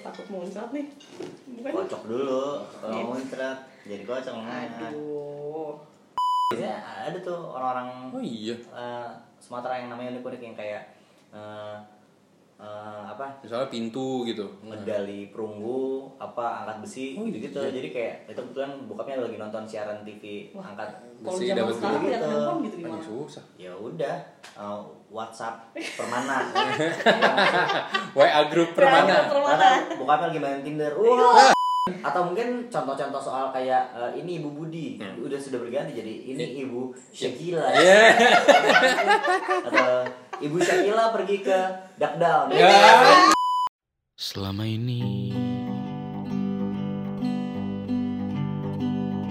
takut muncrat nih. Bukan? kocok dulu kalau mau muncrat jadi kocok. Aduh. biasanya ada tuh orang-orang Oh iya. eh, Sumatera yang namanya unik-unik yang kayak eh, eh, apa Misalnya pintu gitu. medali perunggu apa angkat besi Oh, gitu gitu iya. jadi kayak itu kebetulan bokapnya lagi nonton siaran TV Wah. angkat Besi dapat gitu. gitu Kan gimana? susah. ya udah eh, WhatsApp permana WA grup permana. Ya, permana. karena bokapnya lagi main Tinder wah atau mungkin contoh-contoh soal kayak eh, ini Ibu Budi udah sudah berganti jadi ini Ibu Shakila Iya. atau Ibu Shakila pergi ke duck down Ya. Selama ini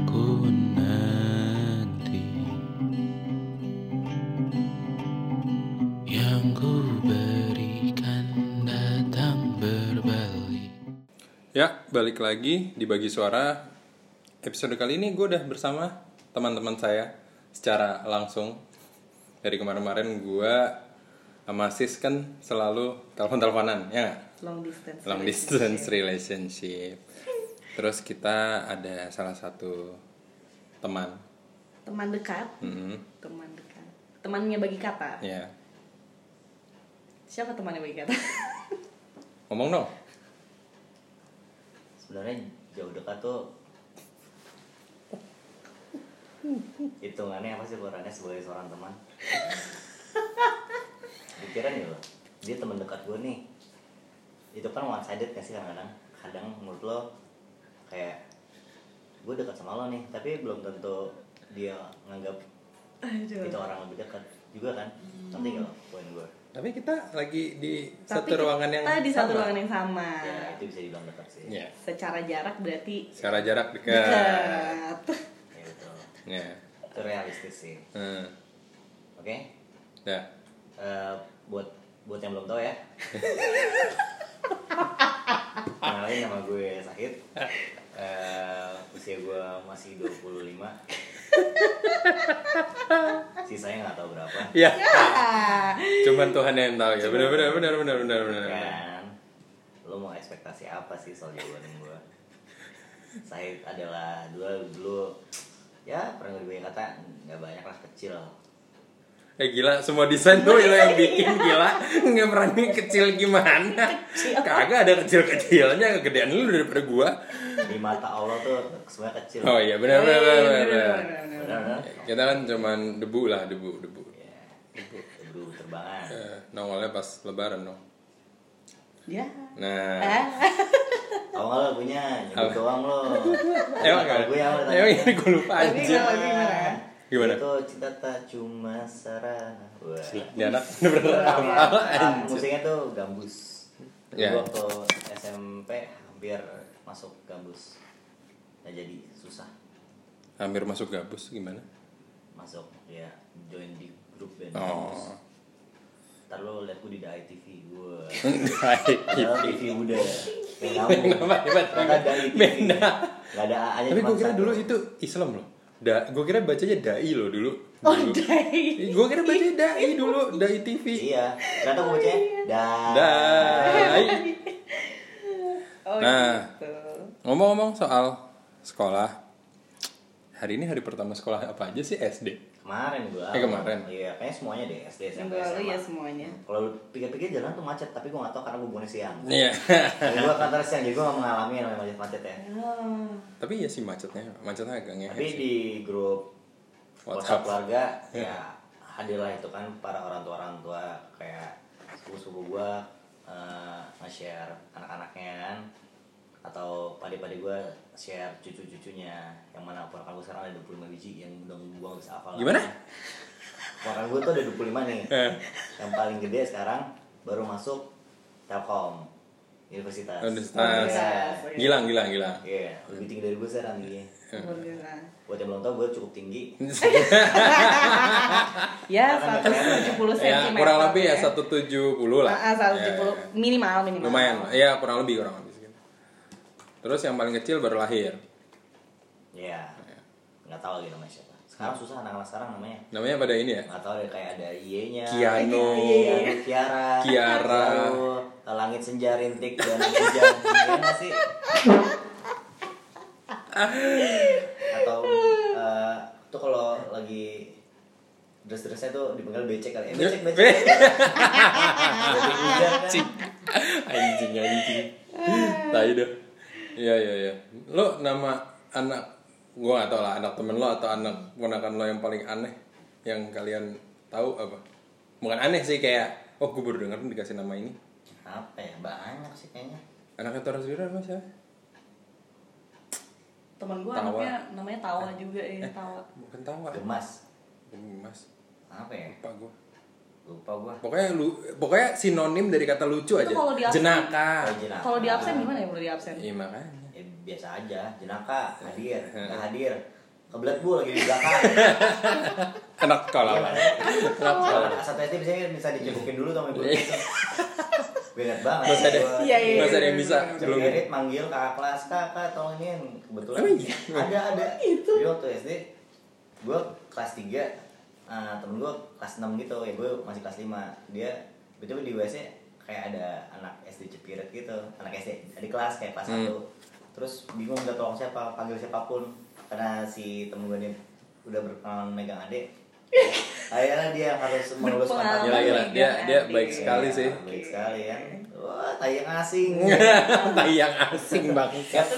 ku nanti yang ku berikan datang berbalik. Ya, balik lagi di bagi suara. Episode kali ini gue udah bersama teman-teman saya secara langsung. Dari kemarin-kemarin gue sama Sis kan selalu telepon-teleponan, ya nggak? Long distance. Long distance relationship. Terus kita ada salah satu teman, Teman dekat. Mhm, Teman dekat. Temannya bagi kata. ya Siapa temannya bagi kata? ngomong dong. sebenarnya jauh dekat tuh hitungannya apa sih perannya sebagai seorang teman pikiran ya lo dia teman dekat gue nih itu kan one sided gak sih kadang-kadang kadang menurut lo kayak gue dekat sama lo nih tapi belum tentu dia nganggap Aduh. kita orang lebih dekat juga kan nanti gak lo poin gue Tapi kita lagi di Tapi satu ruangan yang kita di satu sama. ruangan yang sama. ya itu bisa dibilang dekat sih Ya, Secara jarak berarti secara jarak dekat. dekat. ya itu Ya. itu realistis sih Hmm. oke Ya. Eh, buat buat yang belum tahu ya kenalin nama gue Sahid Eh, usia gue masih 25 sisanya nggak tahu berapa Ya. Ah. Cuman Tuhan yang tahu ya. Benar benar benar benar benar benar. kan lo mau ekspektasi apa sih soal jawaban gue Sahid adalah dulu dulu ya pernah gue kata nggak banyak lah kecil Eh gila, semua desain tuh lo yang bikin gila. Nggak berani kecil gimana? Kagak ada kecil-kecilnya, kegedean lu daripada gua. di mata Allah tuh semuanya kecil Oh iya, benar benar benar. benar, benar. benar Kita kan cuman debu lah, debu, debu. ya debu terbangan Eh, nongolnya pas lebaran dong. Ya. Nah, Ah. Nggak lo punya nyebut doang lo. emang kan? gue yang lo tanya. Emang ini gue lupa Tapi aja. kalau gimana? Gimana? Itu cinta tak cuma sarana. Wah. Ini anak bener-bener. Musiknya tuh gambus. Ya. Gue waktu SMP hampir masuk gambus. Nah jadi susah Hampir masuk gabus gimana? masuk ya join di grup band. Oh. gambus. Ntar lo liat gue di Dai TV gue. TV Kayak kamu Apa hebat? Karena Dai TV. Gak ada Tapi gue kira dulu itu Islam loh. Da, gue kira bacanya dai loh dulu. Oh, Dulu. dai. Gue kira bacanya dai dulu, dai TV. Iya, ternyata gue bacanya Dai. Dai. Oh, Nah. gitu. Ngomong-ngomong soal sekolah, hari ini hari pertama sekolah apa aja sih SD? Kemarin gue. Eh, kemarin. Iya, kayaknya semuanya deh SD SMP SMA. ya semuanya. Kalau lu pikir-pikir jalan tuh macet, tapi gue gak tau karena gue bukannya siang. Iya. gue kantor siang, jadi gue gak mengalami yang namanya macet-macet ya. Oh. Tapi ya sih macetnya, macetnya agak ngehe Tapi sih. di grup WhatsApp. WhatsApp keluarga, ya hadirlah itu kan para orang tua orang tua kayak sepupu-sepupu gue eh, nge-share anak-anaknya kan atau padi-padi gue share cucu-cucunya yang mana ponakan gue sekarang ada 25 biji yang udah gue gak bisa hafal Gimana? ponakan gue tuh ada 25 nih Eh. yang paling gede sekarang baru masuk Telkom Universitas Universitas. Iya. Gilang, gilang, gilang. Iya, lebih tinggi dari gue sekarang biasa. buat yang belum tau gue cukup tinggi Ya, Karena 170 cm. Ya, kurang lebih ya 170 lah. Ah, 170 Ya, ya. minimal minimal. Lumayan lah. Ya, kurang lebih kurang lebih. Terus yang paling kecil baru lahir. Iya. Nggak tahu lagi namanya siapa. Sekarang susah anak-anak sekarang namanya. Namanya pada ini ya? nggak tahu deh kayak ada Y nya Kiano. Kiano Kiara. Kiara. lalu langit senja rintik dan hujan ya nggak sih? Atau eh, tuh kalau lagi dress-dressnya tuh dipanggil becek kali ya. Becek becek. Be- Becek hujan kan. anjing anjing. Tai dah iya iya iya. Lo nama anak gua gak tau lah anak temen lo atau anak ponakan lo yang paling aneh yang kalian tahu apa? Bukan aneh sih kayak oh gue baru denger dikasih nama ini. Apa ya? Banyak sih kayaknya. Anaknya Torres Wira apa siapa? Temen gue Tawa. anaknya namanya Tawa juga ya, Tawa. bukan tahu gemas. Mas apa ya? Lupa gue lupa gua. Pokoknya lu pokoknya sinonim dari kata lucu Itu aja. kalau di absen- jenaka. Oh, jenaka. Kalau di absen gimana ya kalau di absen? iya makanya. Ya, biasa aja. Jenaka hadir. Nggak hadir. Kebelet bu lagi di belakang. Anak sekolah Iya, lah Kalau anak satu SD biasanya bisa dicebukin dulu sama ibu. Gue ingat banget. Masih ada- Iya, iya, masih ada yang bisa Belum. Belum manggil kakak kelas kakak tolongin. Kebetulan iya? ada ada. Itu Jadi waktu SD gue kelas 3 uh, temen gue kelas 6 gitu ya gue masih kelas 5 dia betul di WC kayak ada anak SD cepirit gitu anak SD di kelas kayak kelas Hmm. 1 terus bingung minta tolong siapa panggil siapa pun. Karena si temen gue ini udah berkenalan megang adik. Akhirnya dia harus meluruskan Berpengalaman. gila gila. dia dia Adik. baik sekali sih. Baik sekali kan wah tayang asing. Tai yang asing banget ya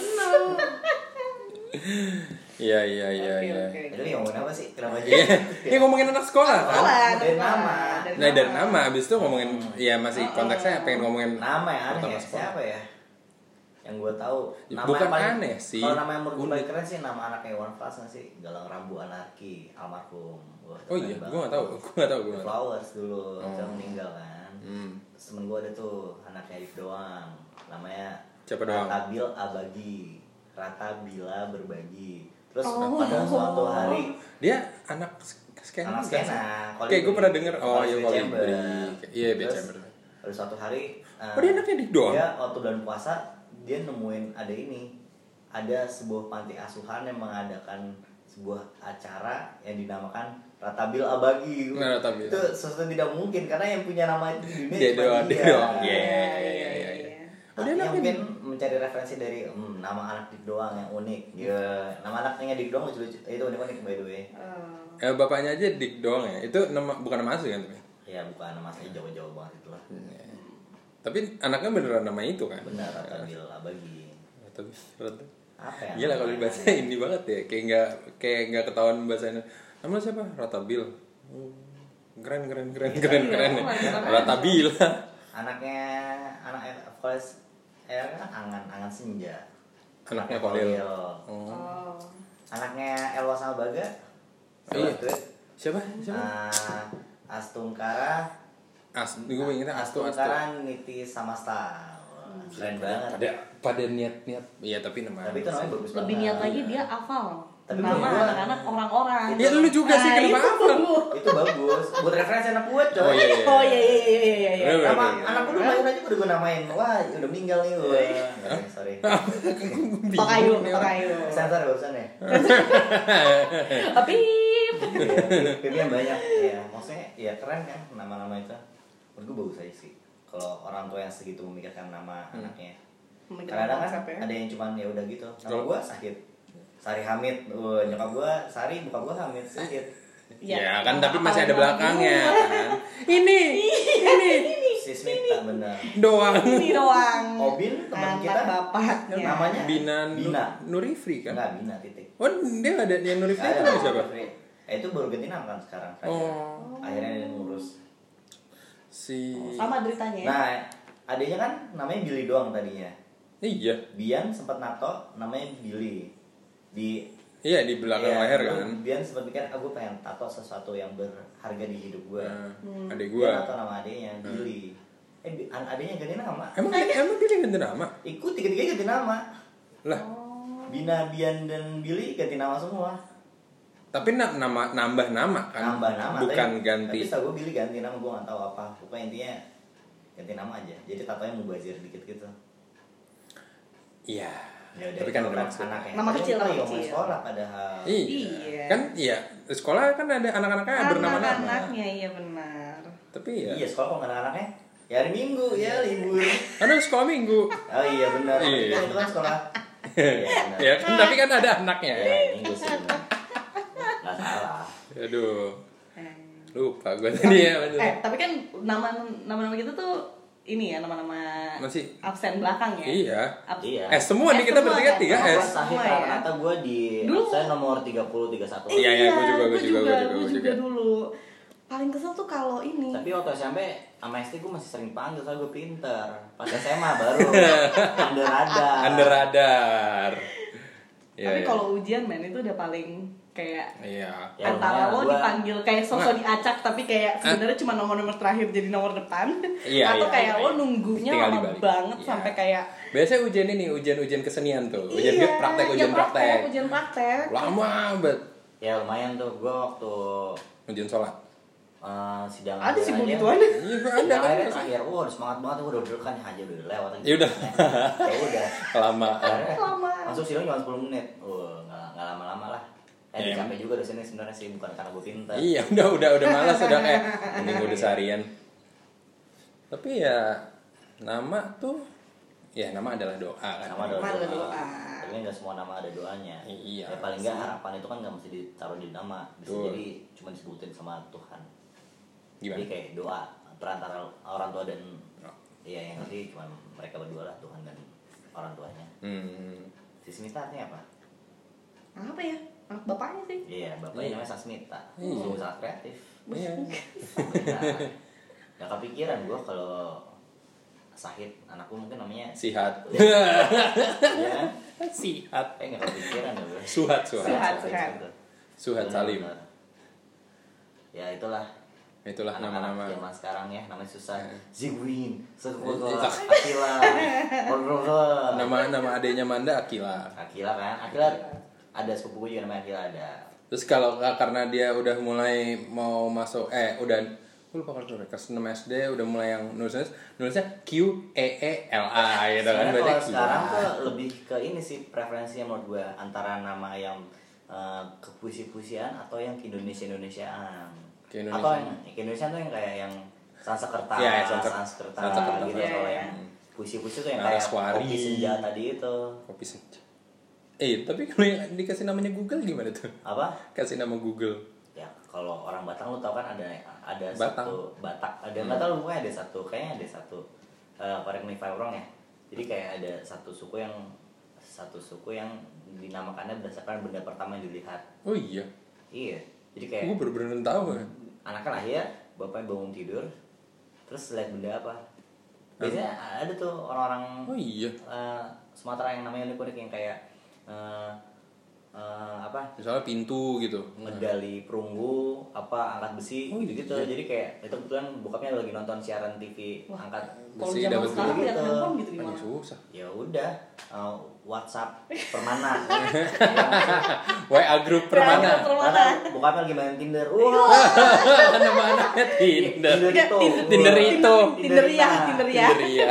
iya iya iya oke. Jadi ngomongin apa sih? Kenapa aja? Iya, ini ngomongin anak sekolah kan? Sekolah, Dari nama. Nah dari nama, abis itu ngomongin, ya masih konteksnya pengen ngomongin Nama aneh ya? sekolah. Siapa ya? Yang gue tahu. Nama Bukan paling, aneh sih, Kalau nama yang menurut gue paling keren sih nama anaknya One Plus sih? Galang Rambu Anarki, almarhum. Oh iya, gue gak tau, gue gak tau Flowers dulu, Oh. dia meninggal kan. Hmm. Terus temen gue ada tuh anaknya Arif doang. Namanya Siapa doang? Ratabil Abagi. Rata Bila Berbagi. Terus Oh. pada suatu hari Dia anak skena anak skena Kayak gue pernah denger, oh iya Colibri. Iya, Terus, Chamber. Pada suatu hari eh, Oh dia anaknya dik doang? dia waktu bulan puasa dia nemuin ada ini ada sebuah panti asuhan yang mengadakan sebuah acara yang dinamakan Ratabil Abagi Nah, Ratabil. itu sesuatu yang tidak mungkin karena yang punya nama itu di dunia Dia doang, dia dia. doang. Iya, Iya, iya, iya, iya, iya. iya. Artinya dia anaknya mungkin mencari referensi dari hmm, nama anak dik doang yang unik ya nama anaknya dik doang lucu-lucu itu unik-unik by the way Oh. Eh, bapaknya aja dik doang ya, itu nama bukan nama asli kan? tapi? ya bukan nama saya jauh-jauh banget itu lah Tapi anaknya beneran nama itu kan? benar Ratabil Abagi Tapi rata. apa ya Gila kalau dibaca ini banget ya, kayak nggak kayak nggak ketahuan bahasanya. Nama siapa? Ratabil. Oh, Keren keren keren keren keren. ya. Ratabil. anaknya anak Vokalis R kan angan angan senja Anaknya Kolil. Oh. Oh. anaknya Elwa sama Baga Iya. Tuh, Siapa? Siapa? ah, Astungkara As, gue ingetnya Astu Astu. Astungkara Niti Samasta Wah, keren banget Pada pada niat niat. Iya tapi nama. tapi itu namanya bagus Lebih banget. niat lagi dia hafal. Tapi nama anak-anak orang-orang. Ya lu juga sih Nah, kenapa itu. hafal? itu bagus. Buat referensi anak gue coy. Oh iya iya. Oh iya iya iya iya iya. Nama anak gue lahir aja udah gue namain. Wah udah meninggal nih gue sorry. Pak Ayu, Pak Ayu. sensor barusan ya? Tapi Iya, Film yang banyak. Ya maksudnya ya keren kan nama-nama itu. Menurut gue bagus aja sih. Kalau orang tua yang segitu memikirkan nama Hmm. anaknya. Memikirkan kadang kan ada yang cuman ya udah gitu. Nama Kalau- gue Sahid Sari Hamid Wah, nyokap gue Sari buka gue Hamid Sahid Ya, kan tapi masih ada belakangnya kan. Ini ini si Smita bener doang. Ini doang. Obin teman Anak kita bapaknya. namanya Bina Bina Nurifri kan? enggak Bina titik Oh, dia nggak ada yang Nurifri itu siapa? Eh, itu baru ganti nama kan sekarang Raja. Oh. akhirnya dia ngurus Si Sama ceritanya ya. nah adanya kan namanya Billy doang tadinya Iya. Bian sempat nato namanya Billy di Iya di belakang Iya, leher kan. Bian sempat mikir aku pengen tato sesuatu yang berharga di hidup gue Nah, adik Dia gua. nato nama adiknya Billy eh adiknya ganti nama Emang emang dia ganti nama? ikut tiga-tiga ganti nama Lah, Oh. Bina Bian dan Billy ganti nama semua tapi na- nama nambah nama kan. nambah nama Bukan tapi, ganti. tapi setahu gue Billy ganti nama gue nggak tahu apa pokoknya intinya ganti nama aja jadi tatonya mubazir dikit gitu Iya. Ya udah Tapi kan itu ada maksud. Nama kecil, ngomongin kecil. sekolah padahal Iya. Iya. Kan iya, di sekolah kan ada anak-anaknya bernama-nama. Anak-anaknya iya benar. Tapi ya. iya sekolah kok nggak ada anaknya ya hari minggu ya libur Kan Kan sekolah minggu. Oh iya benar. Iya. Kan itu kan sekolah. Iya. Ya kan, tapi kan ada anaknya. Ya, minggu sih benar. Nggak salah. Aduh, lupa gue tadi ya. Eh, tapi kan nama nama-nama kita tuh ini ya nama-nama Masih- absen belakang ya. Iya. Abs- Iya. Eh semua nih kita semua bertiga kan? tiga. S. Sahih Semua ya. rata-rata gue di Dulu- saya nomor 30 31. Iya, iya, gua juga, gua gua juga, gua juga, juga juga. dulu. Paling kesel tuh kalau ini. Tapi waktu SMP sama SD gue masih sering panggil soalnya gue pinter. Pas SMA baru under radar. Under radar. Iya, tapi iya. kalau ujian men itu udah paling kayak Iya. Ya, antara lumayan, lo gua- dipanggil kayak sosok diacak tapi kayak sebenarnya cuma nomor-nomor terakhir jadi nomor depan Iya, atau iya, kayak iya, lo iya. nunggunya Tinggal lama dibalik. banget Iya. sampai kayak Biasanya ujian ini ujian-ujian kesenian tuh. Ujian iya, praktek, iya, ujian praktek. ujian praktek Lama banget. Ya lumayan tuh gue waktu Ujian sholat. eh, sidang ada sih begituan Iya, ada. Kan. akhir terakhir, wah udah semangat banget, gue udah deg-degan ya aja udah lewat aja. Ya udah. ya udah. Kelamaan. Akhirnya Lama. Masuk sidang cuma 10 menit. Wah, nggak nggak lama-lama lah. Eh, capek juga di sini sebenarnya sih bukan karena gue pinter. Iya, udah udah udah malas udah kayak mending udah seharian. Tapi ya nama tuh ya nama adalah doa kan. Nama adalah Nama adalah doa. doa. Tapi nggak semua nama ada doanya. Iya. Ya, paling nggak harapan itu kan nggak mesti ditaruh di nama. Bisa Betul. jadi cuma disebutin sama Tuhan. Gimana? Jadi kayak doa perantara orang tua dan Oh. Iya yang ngerti cuma mereka berdua lah Tuhan dan orang tuanya. Hmm. Sismita artinya apa? apa ya anak bapaknya sih Iya, bapaknya namanya Sasmita. Iya. Sungguh sangat kreatif. Iya. Gak kepikiran gue kalau Sahid anakku mungkin namanya Sihat. ya Sihat. eh nggak kepikiran ya gue Suhat, suhat. Suhat, suhat. Suhat Salim. ya itulah Itulah nama-nama. zaman sekarang ya namanya susah Eh. Zigwin Sekutu Eh, Akila Nama nama adiknya Manda Akila. Akila kan Akila ada sepupu gue juga namanya Akila ada Terus kalau karena dia udah mulai mau masuk eh udah gue lupa kalau udah kelas 6 SD udah mulai yang nulisnya nulisnya Q E E L A gitu kan baca Kila. sekarang tuh lebih ke ini sih preferensinya menurut gue antara nama yang eh, ke puisi-puisian atau yang ke Indonesia-Indonesiaan. Ke Atau Indonesia. yang ke Indonesia tuh yang kayak yang Sansekerta, Iya, ya, Sanse- Sanskerta, Sansekerta. gitu. Iya, Kalau yang puisi-puisi tuh yang kayak kopi senja tadi itu. Kopi senja. Eh tapi kalau yang dikasih namanya Google gimana tuh? Apa? Kasih nama Google. Ya kalau orang Batang lu tau kan ada ada Batang. satu Batak, ada Hmm. tahu pokoknya ada satu, kayaknya ada satu. eh correct me if I'm wrong ya. Jadi kayak ada satu suku yang satu suku yang dinamakannya berdasarkan benda pertama yang dilihat. Oh iya. Iya. Jadi kayak Gue bener-bener tahu kan. anaknya lahir, bapaknya bangun tidur, terus lihat benda apa. Biasanya ada tuh orang-orang Oh iya. eh, Sumatera yang namanya unik-unik yang kayak eh, eh, apa Misalnya pintu gitu. medali perunggu apa angkat besi Oh, gitu gitu iya. jadi kayak itu kebetulan bokapnya lagi nonton siaran TV Wah. angkat Besi dapat gitu. gitu Kan gimana susah. ya udah eh, WhatsApp permana WA grup permana. Ya, bokapnya lagi main Tinder wah nama anaknya Tinder. Tinder itu Tinder itu. Tinder ya Tinder ya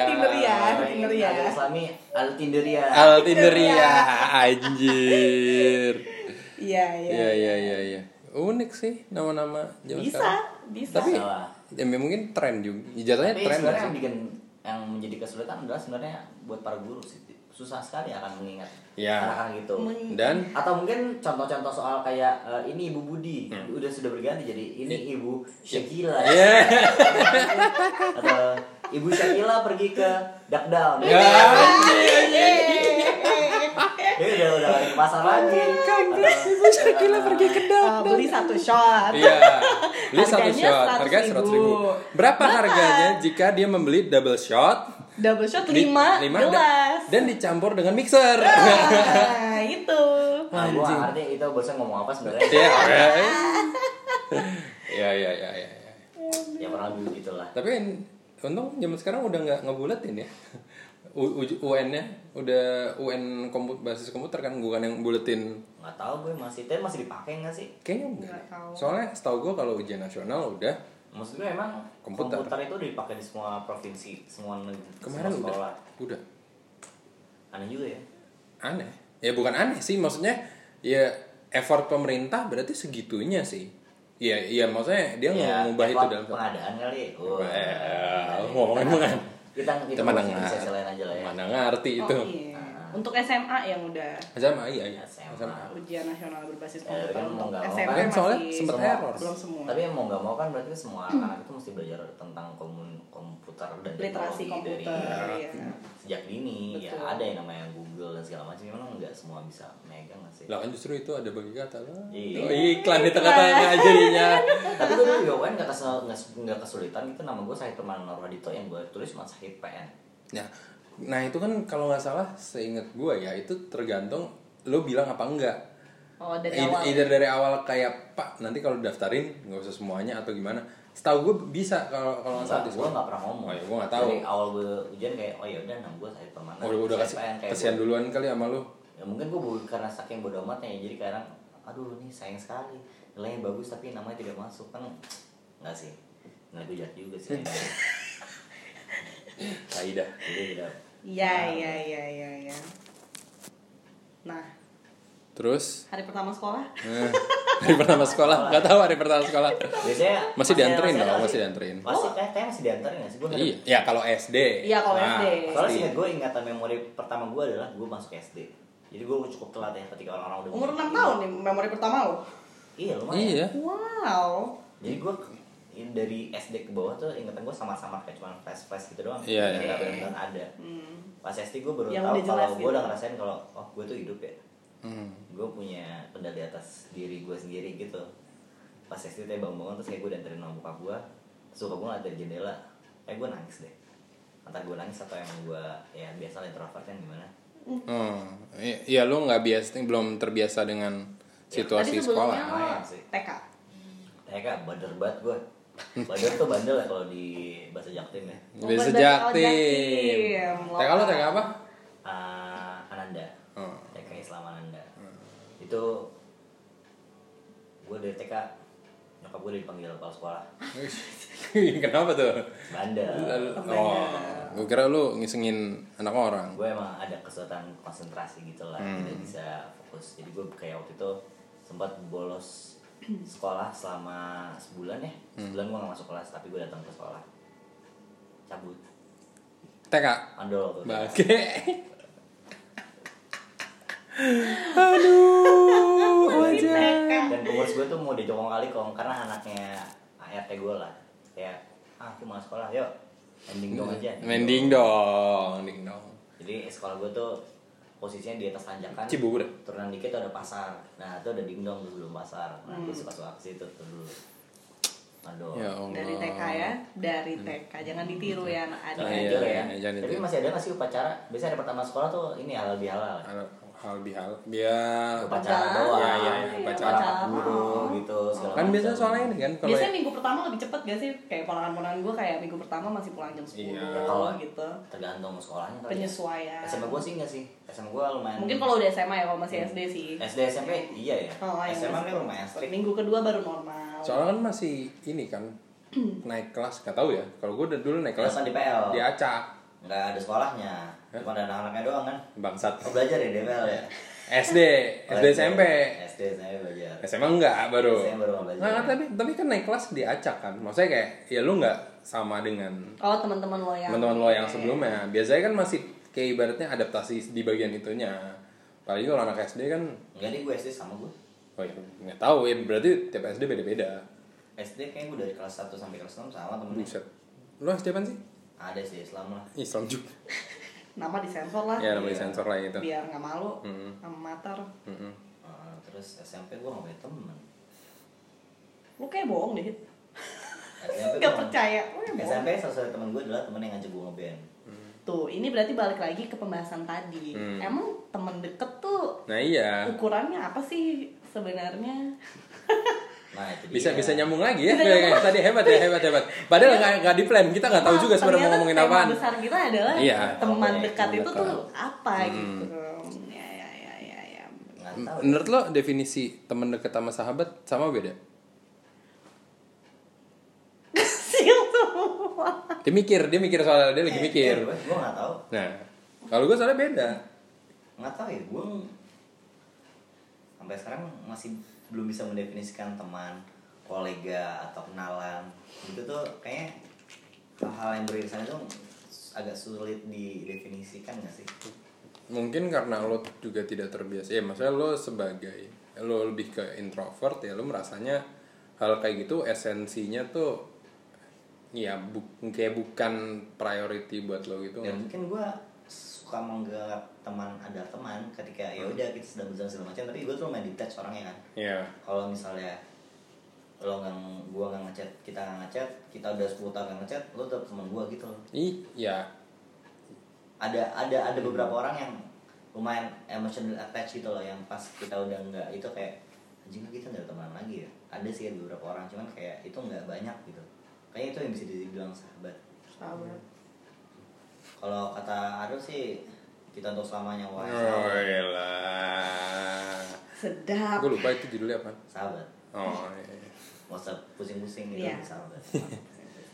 Tinder ya. Tinder ya Tinder ya Ada Islami al Tinder ya Al Tinder ya, anjir. iya iya Iya iya iya iya. Unik sih nama-nama zaman bisa sekarang. bisa Tapi Salah. ya mungkin tren juga. Jatuhnya tapi tren sebenarnya yang sih. bikin yang menjadi kesulitan adalah sebenarnya buat para guru sih susah sekali akan mengingat Ya. anak-anak gitu Dan atau mungkin contoh-contoh soal kayak eh, ini ibu Budi Hmm. udah sudah berganti jadi ini ibu Syakila Iya. atau ibu Syakila pergi ke Dakdal Ya. dia udah udah lari ke pasar lagi Ibu Syakila pergi ke Eh, beli satu shot Iya. Beli satu Harganya shot, 100.000. harganya seratus ribu. Berapa harganya jika dia membeli double shot? double shot lima, lima gelas dan dicampur dengan mixer. nah itu nah, gue Anjing. ngerti itu bosnya ngomong apa sebenarnya Iya, iya, iya, iya, iya. iya. ya kurang lebih gitulah Tapi untung zaman sekarang udah nggak ngebuletin ya. U- uj- UN-nya udah UN komputer basis komputer kan bukan yang buletin nggak tahu gue masih tapi masih dipakai nggak sih kayaknya enggak. Soalnya setahu gue kalau ujian nasional udah maksud gue emang Komputer. komputer, itu udah dipakai di semua provinsi semua negeri kemarin semua sekolah udah udah aneh juga ya aneh. Ya bukan aneh sih maksudnya ya effort pemerintah berarti segitunya sih. Iya, iya maksudnya dia Ya, ngubah itu dalam pengadaan kali oh, Well, ngomongin pengadaan. kita kita mana ngurusin nggak sesi lain aja lah ya mana ngerti itu Oh, iya. Untuk SMA yang udah SMA iya iya SMA. SMA. ujian nasional berbasis Ya, komputer kan mau untuk SMP kan soalnya semua- error. belum semua. tapi mau nggak mau kan berarti semua anak itu mesti belajar tentang komun komputer dan Literasi komputer, dari iya. sejak dini ya Betul. ada yang namanya Google dan segala macam memang nggak semua bisa megang sih Lah kan justru itu ada bagi kata lah. Iya. Oh, iklan di tengah-tengah jadinya. tapi gue dulu juga kan nggak kesul- nggak nggak kesulitan itu nama gue Sahid Permana Norwadito yang gue tulis cuma Sahid PN Nah, nah itu kan kalau nggak salah seingat gue ya itu tergantung lo bilang apa enggak. Oh, dari Either- awal. Either dari awal kayak Pak nanti kalau daftarin nggak usah semuanya atau gimana. Setahu gue bisa kalau kalau nggak salah di gue nggak pernah ngomong Oh ya gue nggak tahu. dari awal gue ujian kayak oh ya udah nama gue Sahid Permana Oh udah, udah kasih gua- duluan kali sama lo. ya mungkin gue karena saking bodo amatnya ya jadi kadang aduh ini sayang sekali nilainya bagus tapi namanya tidak masuk kan nggak sih nggak gue jahat juga sih Kaidah. jadi tidak Iya, iya, iya, iya, iya. Nah, Terus hari pertama sekolah? eh, hari pertama sekolah nggak tahu hari pertama sekolah. biasanya Masih dianterin dong, masih sih. dianterin. pasti kayak kayak masih dianterin nggak sih gue Iya, ya kalau SD. Iya, kalau Nah, SD. soalnya sih gue ingatan memori pertama gue adalah gue masuk SD jadi gue cukup telat ya ketika orang-orang udah Umur masuk 6 SD. tahun nih memori pertama lo. iya lumayan Iya. Wow. jadi gue dari SD ke bawah tuh ingatan gue sama-sama kayak cuma flash flash gitu doang Iya, Nggak iya. benar-benar ada Hmm. pas SD gue baru Yang tahu kalau gue gitu. udah ngerasain kalau oh gue tuh hidup ya Hmm. gue punya kendali atas diri gue sendiri gitu pas SD teh bangun-bangun terus kayak gue dianterin sama bokap gue suka gue ngeliat dari jendela eh gue nangis deh antara gue nangis atau emang gue ya biasa introvert kan gimana Oh, i- iya lu nggak biasa, belum terbiasa dengan situasi Tadi sekolah. lo. TK. kak bader banget gue bader tuh bandel ya kalau di bahasa jaktim ya Oh, Bandar jaktim. TK lu TK apa? Ah, Ananda Oh. TK Islam Ananda itu gue dari TK nyokap gue dipanggil kepala sekolah Kenapa tuh? bandel Oh, gue kira lu ngisengin anak orang. gue emang ada kesulitan konsentrasi gitu lah Hmm. tidak bisa fokus jadi gue kayak waktu itu sempat bolos sekolah selama sebulan ya Hmm. sebulan gue gak masuk kelas tapi gue datang ke sekolah cabut TK. andol tuh. Aduh, wajah. dan pengurus gue tuh mau dijokong kali kong karena anaknya ART gue lah kayak ah aku mau sekolah yuk ending dong aja Mending dong, ding dong. jadi sekolah gue tuh posisinya di atas tanjakan Cibubur. turunan dikit tuh ada pasar nah itu ada dingdong sebelum pasar nah gue suka suka ke situ tuh dulu aduh Ya Allah. Dari TK ya, dari TK. Jangan ditiru ya anak-anak. Jangan Iya, ditiru ya. iya, jangan Tapi ditiru. masih ada nggak sih upacara? Biasanya hari pertama sekolah tuh ini halal bihalal. Hal, hal bihal. Biar Upacara. doang. Iya, iya, iya, upacara upacara. guru gitu segala kan biasa macam. soalnya ini kan kalau Biasanya minggu pertama lebih cepet gak sih? Kayak ponakan-ponakan gue kayak minggu pertama masih pulang jam 10 Iya. Kalau gitu. tergantung sekolahnya kali ya. Penyesuaian. SMA gue sih enggak sih. SMA gue lumayan. Mungkin kalau udah SMA ya, kalau masih SD sih. SD SMP iya ya. Oh, SMA SD. nih lumayan strict. Minggu kedua baru normal. soalnya kan masih ini kan naik kelas gak tahu ya kalau gue udah dulu naik kelas di PL. diacak Nggak ada sekolahnya. Cuma ada anak-anaknya doang kan. bangsat Oh, belajar ya di PL ya. SD SD SMP SD saya belajar. SMA enggak baru SMA baru nggak belajar. Nah, tapi tapi kan naik kelas diacak kan maksudnya kayak ya lu nggak sama dengan Oh, teman-teman lo yang teman-teman lo yang sebelumnya biasanya kan masih kayak ibaratnya adaptasi di bagian itunya apalagi kalau anak SD kan Enggak deh gue SD sama gue. oh ya nggak tahu ya berarti tiap SD beda-beda SD kayaknya gue dari kelas 1 sampai kelas 6 sama temennya. buset lu SD apa sih Ada sih Islam lah. Islam juga Nama disensor lah. ya namanya sensor lah itu Biar nggak malu Mm-mm. sama matar. Mm-mm. Uh, terus SMP gue gak punya temen. Lu kayak bohong deh. SMP Gak gua- percaya. Lu yang bohong. SMP salah satu temen gue adalah temen yang ngajak gue ngeband. Tuh, ini berarti balik lagi ke pembahasan tadi. Hmm. Emang temen deket tuh nah iya ukurannya apa sih sebenarnya? Nah bisa bisa nyambung lagi ya kayak tadi hebat ya hebat hebat padahal nggak nggak di plan kita nggak tahu juga sebenarnya mau ngomongin apaan besar kita adalah Iya. teman Oke, dekat itu dekat. tuh apa Hmm. gitu. Ya ya ya ya ya. Menurut lo definisi teman dekat sama sahabat sama beda dia mikir dia mikir soal dia lagi mikir Gue gue nggak tahu. nah kalau gue soalnya beda Nggak tahu ya gue sampai sekarang masih belum bisa mendefinisikan teman, kolega atau kenalan. Itu tuh kayak hal-hal yang beririsan itu agak sulit didefinisikan nggak sih? Mungkin karena lo juga tidak terbiasa. Ya maksudnya lo sebagai lo lebih ke introvert ya lo merasanya hal kayak gitu esensinya tuh ya bu- kayak bukan priority buat lo gitu. Dan mungkin gue suka menganggap teman adalah teman ketika ya udah kita sedang berjalan segala macam tapi gue tuh main detach orangnya kan. Ya kalau misalnya lo nggak gue nggak ngechat kita nggak ngechat kita udah 10 tahun nggak ngechat lo tetap teman gue gitu. Loh ih ya ada ada ada beberapa orang yang lumayan emotional attached gitu loh yang pas kita udah nggak itu kayak anjing kita nggak teman lagi ya? Ada sih beberapa orang cuman kayak itu nggak banyak gitu. Kayaknya itu yang bisa dibilang sahabat. Sahabat. Kalau kata Arul sih kita untuk selamanya wah oh iyalah. Sedap. gue lupa itu judulnya apa. Sahabat. Oh iya Gak usah pusing-pusing gitu Iya. sahabat.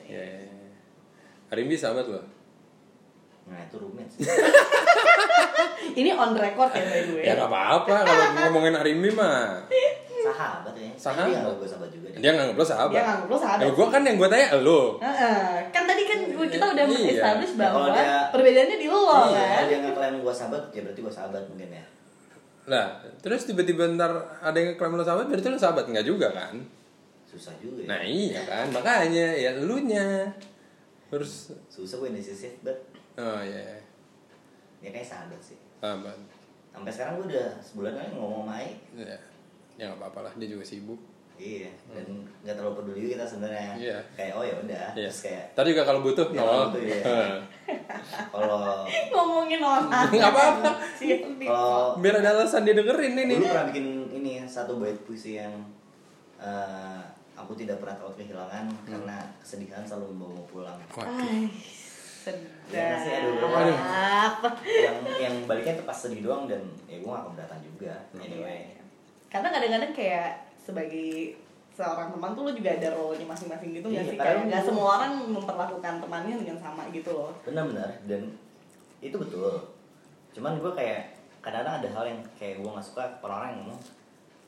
Iya iya, iya. Arimbi sahabat lo? Nah itu rumit. Sih Ini on record ya by the way. ya nggak apa-apa. Kalau ngomongin Arimbi mah sahabat ya Sahabat. dia nggak gue sahabat juga deh dia nganggap lo sahabat Dia nganggap lo sahabat. ya, gue kan yang gue tanya lo Heeh. Kan tadi kan kita udah Iya. establish Ya, bahwa kalau dia- perbedaannya di lo Iya. kan. kalau dia ngeklaim gue sahabat ya berarti gue sahabat mungkin ya Lah, terus tiba-tiba ntar ada yang klaim lo sahabat, berarti lo sahabat nggak juga kan? susah juga ya Nah iya kan, makanya ya elunya Terus, susah gue inisiatif bet oh iya, ya kayak sahabat sih sahabat sampai sekarang gue udah sebulan kali ngomong sama Ai Ya, ya nggak apa-apa lah, dia juga sibuk iya dan nggak terlalu peduli kita sebenarnya Iya. kayak oh ya udah Iya. terus kayak Tadi juga kalau butuh, Ya, nol kalau butuh, iya. kalau Ngomongin orang. Nggak apa-apa. kalau Biar ada alasan dia dengerin ini dulu pernah bikin ini satu bait puisi yang eh, aku tidak pernah takut kehilangan Hmm. karena kesedihan selalu membawa pulang Waduh, Ay, Ya, sih, aduh. sedap. yang yang baliknya tuh pas sedih doang dan ya gue gak keberatan juga Hmm. anyway Karena kadang-kadang kayak sebagai seorang teman tuh lo juga ada role-nya masing-masing gitu nggak Iya, sih? kadang Kayak nggak gitu. semua orang memperlakukan temannya dengan sama gitu loh. benar-benar dan itu betul cuman gue kayak kadang-kadang ada hal yang kayak gue gak suka orang-orang yang ngomong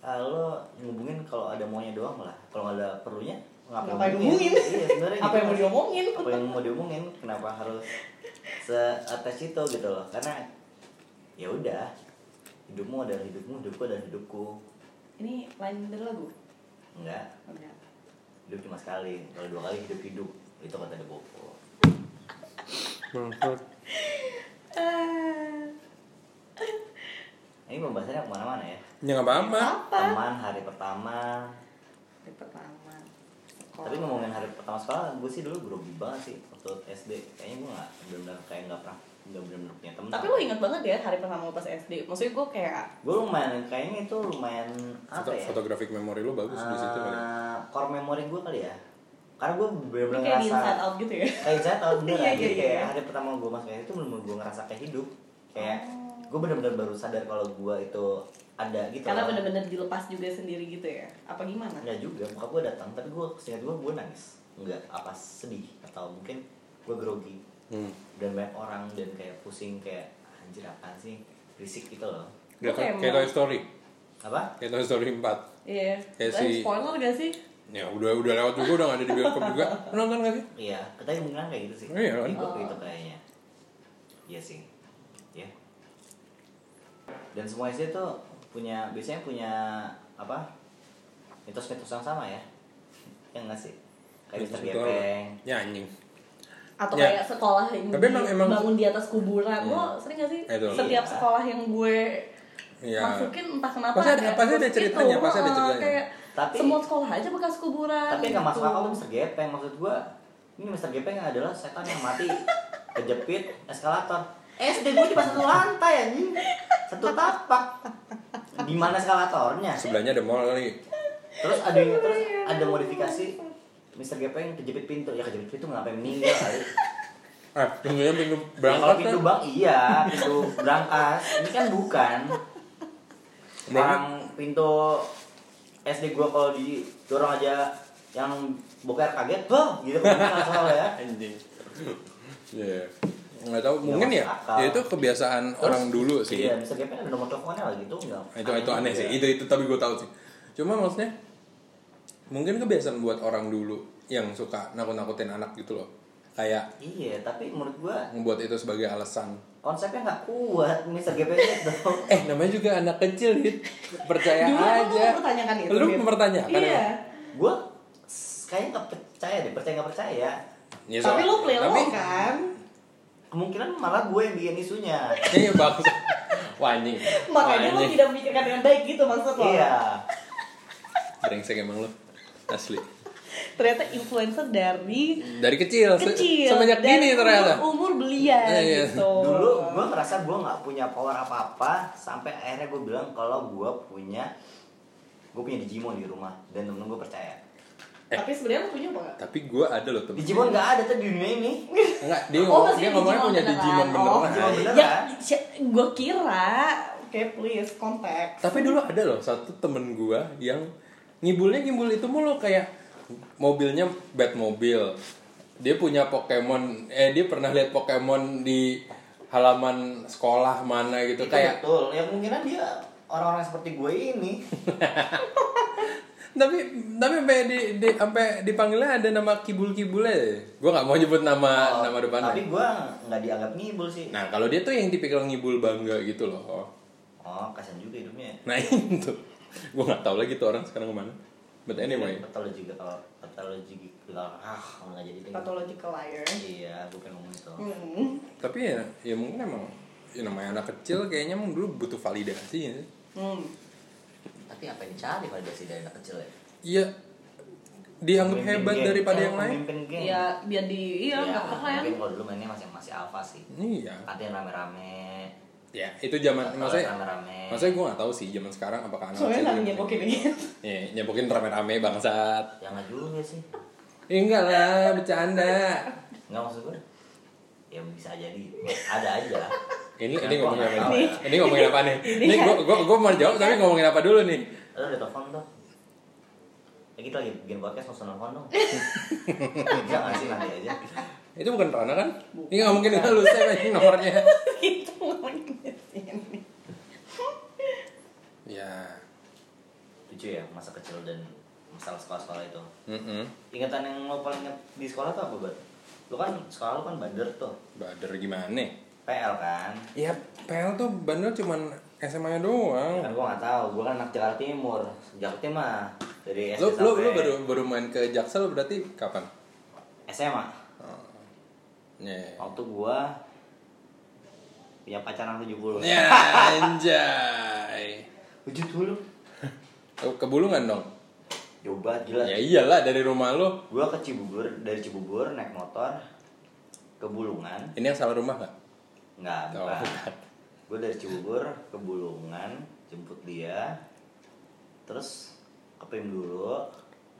ah, lo ngubungin kalau ada maunya doang lah kalau ada perlunya ngapain Ngapain ngomongin? iya sebenarnya Apa gitu yang mau diomongin? apa yang mau diomongin kenapa harus se attach itu gitu loh karena ya udah hidupmu adalah hidupmu hidupku adalah hidupku Ini lain dari lagu? enggak enggak. hidup cuma sekali kalau dua kali hidup hidup itu kata The Bobo Bangsat. Ah, ini pembahasannya ke mana-mana ya Ya nggak apa-apa apa? teman hari pertama Hari pertama. sekolah. tapi ngomongin hari pertama sekolah gue sih dulu grogi banget sih waktu SD kayaknya gue nggak benar-benar kayak nggak pernah nggak benar-benar punya teman Tapi lo inget banget ya hari pertama lo pas SD. Maksudnya gue kayak gue lumayan kayaknya itu lumayan apa Foto, ya Fotografik memori lo bagus di situ kali Eh, core memory gue kali ya karena gue bener-bener kayak di ngerasa inside out gitu ya. kayak saya tau bener Iya, Jadi iya, kayak iya. hari pertama gue masuk itu belum gue ngerasa kayak hidup kayak Oh. gue bener-bener baru sadar kalau gue itu ada gitu Karena bener-bener dilepas juga sendiri gitu ya. Apa gimana? Enggak juga, muka gue datang, tapi gue seingat gue gue nangis Enggak, apa sedih atau mungkin gue grogi hmm. Dan banyak orang dan kayak pusing kayak anjir apaan sih berisik gitu loh Gak kayak, kayak. Toy Story Apa? Kayak Toy Story 4 Iya. Kayak si- spoiler gak sih? Ya udah udah lewat juga udah gak ada di bioskop juga Nonton gak sih? Iya, katanya mungkin kayak gitu sih Iya kan? Ikut gitu kayaknya Iya sih Ya Dan semua SD tuh punya, biasanya punya apa? Mitos-mitos yang sama ya Yang nggak sih? Kayak Mister Betul. Gepeng Ya anjing Atau Ya. kayak sekolah yang Tapi emang- di- emang- bangun di atas kuburan. Hmm. Lo sering gak sih? Itu. Setiap Iya. sekolah yang gue Iya masukin entah kenapa Pasti ada- pasti ada ceritanya, itu. pasti ada Heeh, ceritanya. Kayak Tapi- semua sekolah aja bekas kuburan. Tapi yang gak masuk gitu. akal tuh Mister Gepeng Maksud gua Ini Mister Gepeng adalah setan yang mati Kejepit eskalator SD gue di pas satu lantai anjing Satu tapak di mana eskalatornya? Sebelahnya ada mall kali Terus ada yang terus ada modifikasi Mister Gepeng kejepit pintu. Ya kejepit pintu ngapain meninggal kali. Ah, pintunya pintu Ya, kalau berangkat pintu kan bang iya pintu berangkas Ini kan bukan. Orang pintu SD gua kalau didorong aja yang boker kaget, bah, gitu kan salah ya. Anjing. Iya. Nggak tahu, mungkin ya, akal. ya itu kebiasaan Terus, orang dulu sih. Iya, bisa gepeng ada nomor teleponnya lagi tuh enggak. itu itu aneh sih. itu itu tapi gue tahu sih. Cuma maksudnya mungkin kebiasaan buat orang dulu yang suka nakut nakutin anak gitu loh. Kayak iya tapi menurut gua membuat itu sebagai alasan. konsepnya nggak kuat Mister GPS itu eh namanya juga anak kecil Hit. percaya Dulu aja. mempertanyakan itu, lu mempertanyakan Iya. gua kayaknya nggak percaya deh percaya nggak percaya. Ya, Tapi lu play tapi kan? kemungkinan malah gue yang bikin isunya. Iya bagus. Wanying Makanya lu tidak memikirkan dengan baik gitu maksud lo. iya. Brengsek emang lu asli Ternyata influencer dari dari kecil se- kecil. semenjak dari dini ternyata Umur, umur belia Iya, iya. gitu. dulu gue ngerasa gue nggak punya power apa apa sampai akhirnya gue bilang kalau gue punya gue punya Digimon di rumah dan temen gue percaya Tapi sebenarnya lu punya apa tapi gue ada loh temen Digimon nggak ada tuh di dunia ini enggak dia, Oh, ngomong, maksudnya dia ngomongnya Digimon punya beneran. Digimon Oh, beneran Digimon beneran. Ya, gue kira Oke, please, kontak. tapi dulu ada loh satu temen gue yang ngibulnya ngibul itu mulu kayak mobilnya Batmobile dia punya Pokemon eh dia pernah lihat Pokemon di halaman sekolah mana gitu itu kayak betul. Ya kemungkinan dia orang-orang seperti gue ini. Tapi tapi sampai di, di sampai dipanggilnya ada nama kibul kibulnya gue nggak mau nyebut nama Oh, nama depannya tapi gue nggak dianggap ngibul sih. Nah kalau dia tuh yang tipikal ngibul bangga gitu loh. Oh kasian juga hidupnya. Nah itu gue nggak tahu lagi tuh orang sekarang ke mana. But anyway. Patologi bilang ah nggak jadi Pathological liar. iya gue pengen ngomong itu. Hmm. tapi ya ya mungkin emang ya namanya anak kecil kayaknya emang dulu butuh validasi ya. Hmm. tapi apa yang dicari validasi dari anak kecil ya? Iya. Dianggap Pemimpin hebat geng. daripada Eh, yang lain. pemimpin geng. Ya, biar di iya Iya, nggak keren. mungkin kalau dulu mainnya masih masih alpha sih. Iya. Artinya rame-rame ya itu zaman maksudnya rame-rame maksudnya gue nggak tahu sih zaman sekarang apakah anak Soalnya juga- nyepokin gitu. Iya, nyepokin rame-rame bangsat. Ya nggak juga sih Ya, enggak lah, bercanda. Nggak maksud gue Ya bisa jadi Ada aja Ini Ya, ini gua ngomongin apa? nih? ya. Ini ngomongin apa nih? Ini Ini kan- gua gua gua mau jawab tapi ngomongin apa dulu nih? Lo udah telepon tuh Ya kita lagi bikin podcast mau telepon dong Bisa nggak sih nanti aja Itu bukan Rana kan? Ini nggak mungkin nggak lu save aja nomornya. Itu ngomongin di sini. Ya. Lucu ya masa kecil dan masalah sekolah-sekolah itu Mm Ingatan yang lo paling ingat di sekolah tuh apa, Bat? Lo kan, sekolah lo kan bader tuh Bader gimana? PL kan Ya, PL tuh bandel cuman SMA-nya doang. Kan gua nggak tahu, gua kan anak Jakarta Timur Jakarta mah dari SD lu sampai lu baru baru main ke Jaksel berarti kapan? SMA Ya. Waktu gua punya pacaran 70 Ya, anjay. 70 Oh, Kebulungan dong. Jauh banget gila Ya iyalah dari rumah lu. Gua ke Cibubur, dari Cibubur naik motor ke Bulungan Ini yang salah rumah nggak? Enggak, Oh, bukan. Gue dari Cibubur ke Bulungan Jemput dia Terus ke dulu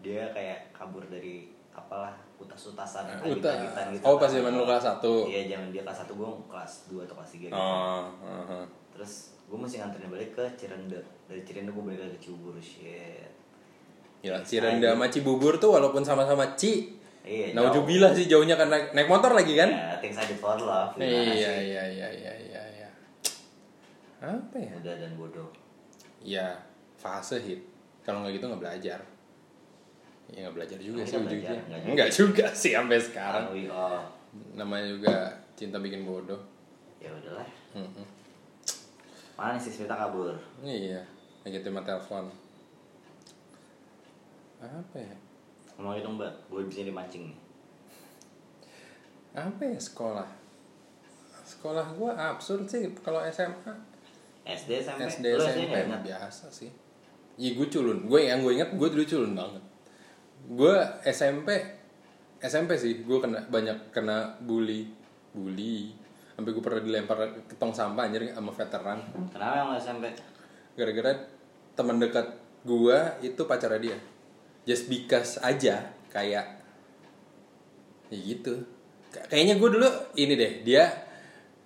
Dia kayak kabur dari apalah utas-utasan Uta. agit-agitan gitu Oh, pas zaman lu kelas satu. Iya zaman dia kelas 1 gue kelas 2 atau kelas 3 gitu Oh, aha. Terus gue mesti nganterin balik ke Cirende Dari Cirende gue balik ke Cibubur Shit Ya, Cirenda sama Cibubur tuh walaupun sama-sama Ci. Iya, Naujubillah sih jauhnya kan naik, naik motor lagi kan? Ya, things I did for love Iya, sih? iya, iya, iya, iya, iya. Apa ya? Muda dan bodoh Ya, fase hit. Kalau nggak gitu nggak belajar. Ya nggak belajar juga Nggak sih ujungnya. nggak juga. Sih sampai sekarang. Sekarang all Namanya juga cinta bikin bodoh. Ya udahlah Mm-mm. Mana nih si Smita kabur? Iya, lagi terima telepon. Apa ya? Ngomongin dong mbak, gue bisa dimancing nih Apa ya sekolah? Sekolah gua absurd sih kalau SMA. SD SMP? SD Lu SMP ingat? biasa sih. Iya gue culun. Gue yang gue inget gue dulu culun banget. Gue SMP SMP sih gue kena banyak kena bully bully sampai gue pernah dilempar ke tong sampah anjir sama veteran Kenapa yang SMP? gara-gara teman dekat gue itu pacarnya dia just because aja kayak ya gitu. Kay- kayaknya gue dulu ini deh dia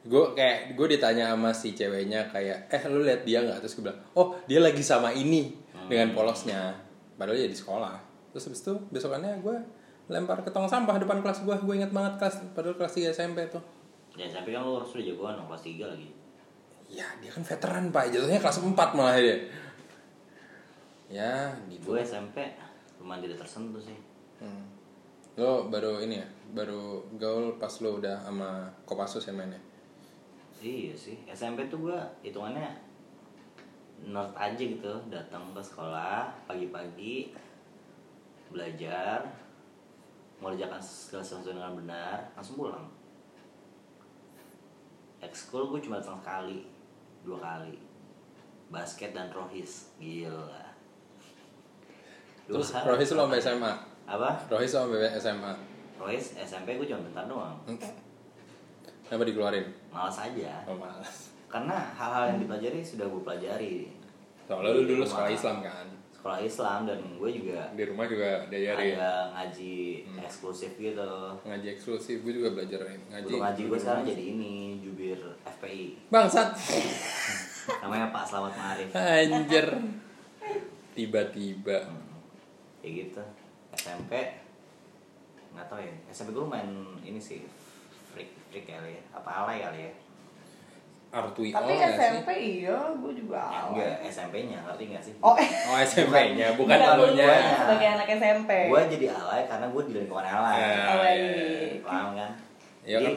gue kayak gue ditanya sama si ceweknya kayak eh lu lihat dia nggak? Terus gue bilang oh dia lagi sama ini dengan polosnya. Padahal ya di sekolah. Terus habis itu besokannya gue lempar ke tong sampah depan kelas gue gue inget banget kelas padahal kelas 3 SMP tuh. Ya SMP kan lu harus udah jagoan dong, kelas 3 lagi. Ya dia kan veteran pak. Jatuhnya kelas 4 malah dia. Ya gitu. Gue SMP lumayan tidak tersentuh sih Hmm. Lo baru ini ya, baru gaul pas lo udah sama Kopassus ya mainnya. Iya sih, SMP tuh gua hitungannya nerd aja gitu, datang ke sekolah pagi-pagi belajar, mengerjakan segala sesuatu dengan benar, langsung pulang. Ekskul gue cuma datang sekali, dua kali. Basket dan rohis, gila. Terus. Rohis lo sampai SMA. Apa? Rohis lo sampai SMA. Rohis SMP gue cuma bentar doang. Kenapa dikeluarin? Malas aja. Oh malas. Karena hal-hal yang dipelajari sudah gue pelajari. Soalnya lu dulu sekolah. Islam kan. Sekolah Islam dan gue juga Di rumah juga diajarin ada ngaji eksklusif gitu. ngaji eksklusif. Gue juga belajar ngaji. Guru ngaji gue sekarang jadi ini jubir FPI. Bangsat. Namanya Pak Selamat Marif. Anjir. Tiba-tiba. Kayak gitu. SMP nggak tahu ya. SMP gue main ini sih freak freak kali ya. Apa alay kali ya? Artui Tapi nggak sih? SMP iya, gue juga Ya, awal. enggak SMP-nya ngerti nggak sih? Oh, eh. Oh SMP-nya, bukan Bukan lu alonya. sebagai anak SMP. Gue jadi alay karena gue di lingkungan alay. Ya, Alay. ya, ya. paham kan? Iya Jadi kan?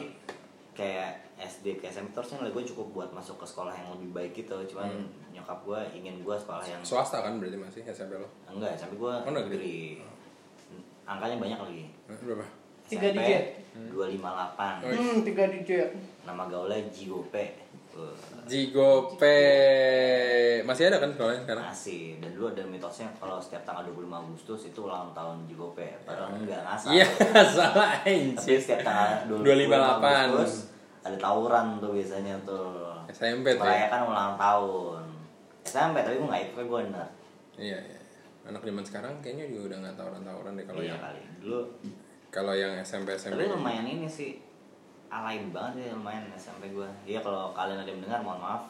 kayak SD ke SMP terus gue cukup buat masuk ke sekolah yang lebih baik gitu. Cuman Hmm. Nyokap gue ingin gue sekolah yang Swasta kan berarti masih SMP lo? enggak SMP gue Oh, negeri. Angkanya banyak lagi. Berapa? Tiga digit. 258. Oh. Hmm, tiga digit. Nama gaulnya Jigope. Jigope masih ada kan sekolahnya sekarang? masih dan dulu ada mitosnya kalau setiap tanggal 25 Agustus itu ulang tahun Jigope padahal enggak ngasal Iya, salah tapi setiap tanggal 258. 25 Agustus ada tawuran tuh biasanya tuh SMP tuh ya? merayakan ulang tahun SMP tapi gue nggak ikut gue bener Iya, iya. Anak zaman sekarang kayaknya juga udah nggak tawuran-tawuran deh kalau iya yang kali dulu kalau yang SMP SMP. tapi lumayan ini sih alay banget sih lumayan SMP gue iya kalau kalian ada yang dengar mohon maaf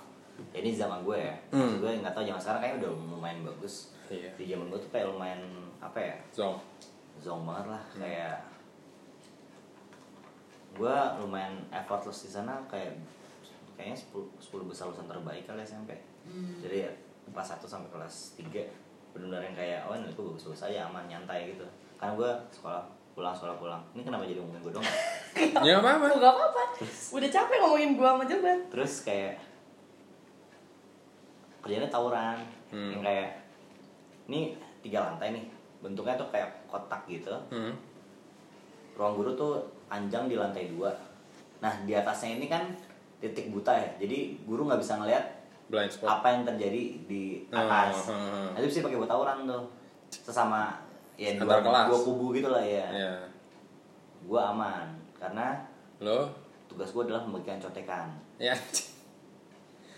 ya ini zaman gue ya Hmm. Gue nggak tahu zaman sekarang kayaknya udah lumayan bagus Iya. di zaman gue tuh kayak lumayan apa ya Zong. zong banget lah Hmm. kayak gue lumayan effortless di sana kayak kayaknya 10, 10 besar lulusan terbaik kali SMP jadi ya kelas 1 sampai kelas 3 benar-benar yang kayak oh ini gue bagus-bagus aja aman nyantai gitu karena gue sekolah pulang sekolah pulang ini kenapa jadi ngomongin gue dong Ya apa apa? Gak apa-apa. Udah capek ngomongin gua sama Jeban. terus kayak kerjanya tawuran Hmm. yang kayak ini tiga lantai nih bentuknya tuh kayak kotak gitu Hmm. ruang guru tuh panjang di lantai dua nah di atasnya ini kan titik buta ya jadi guru nggak bisa ngeliat Blind spot. apa yang terjadi di Oh, atas hmm. nah, itu bisa pakai buat tawuran tuh sesama ya dua, kelas. dua kubu gitu lah ya Ya. gua aman karena Lo? tugas gua adalah membagikan contekan Ya.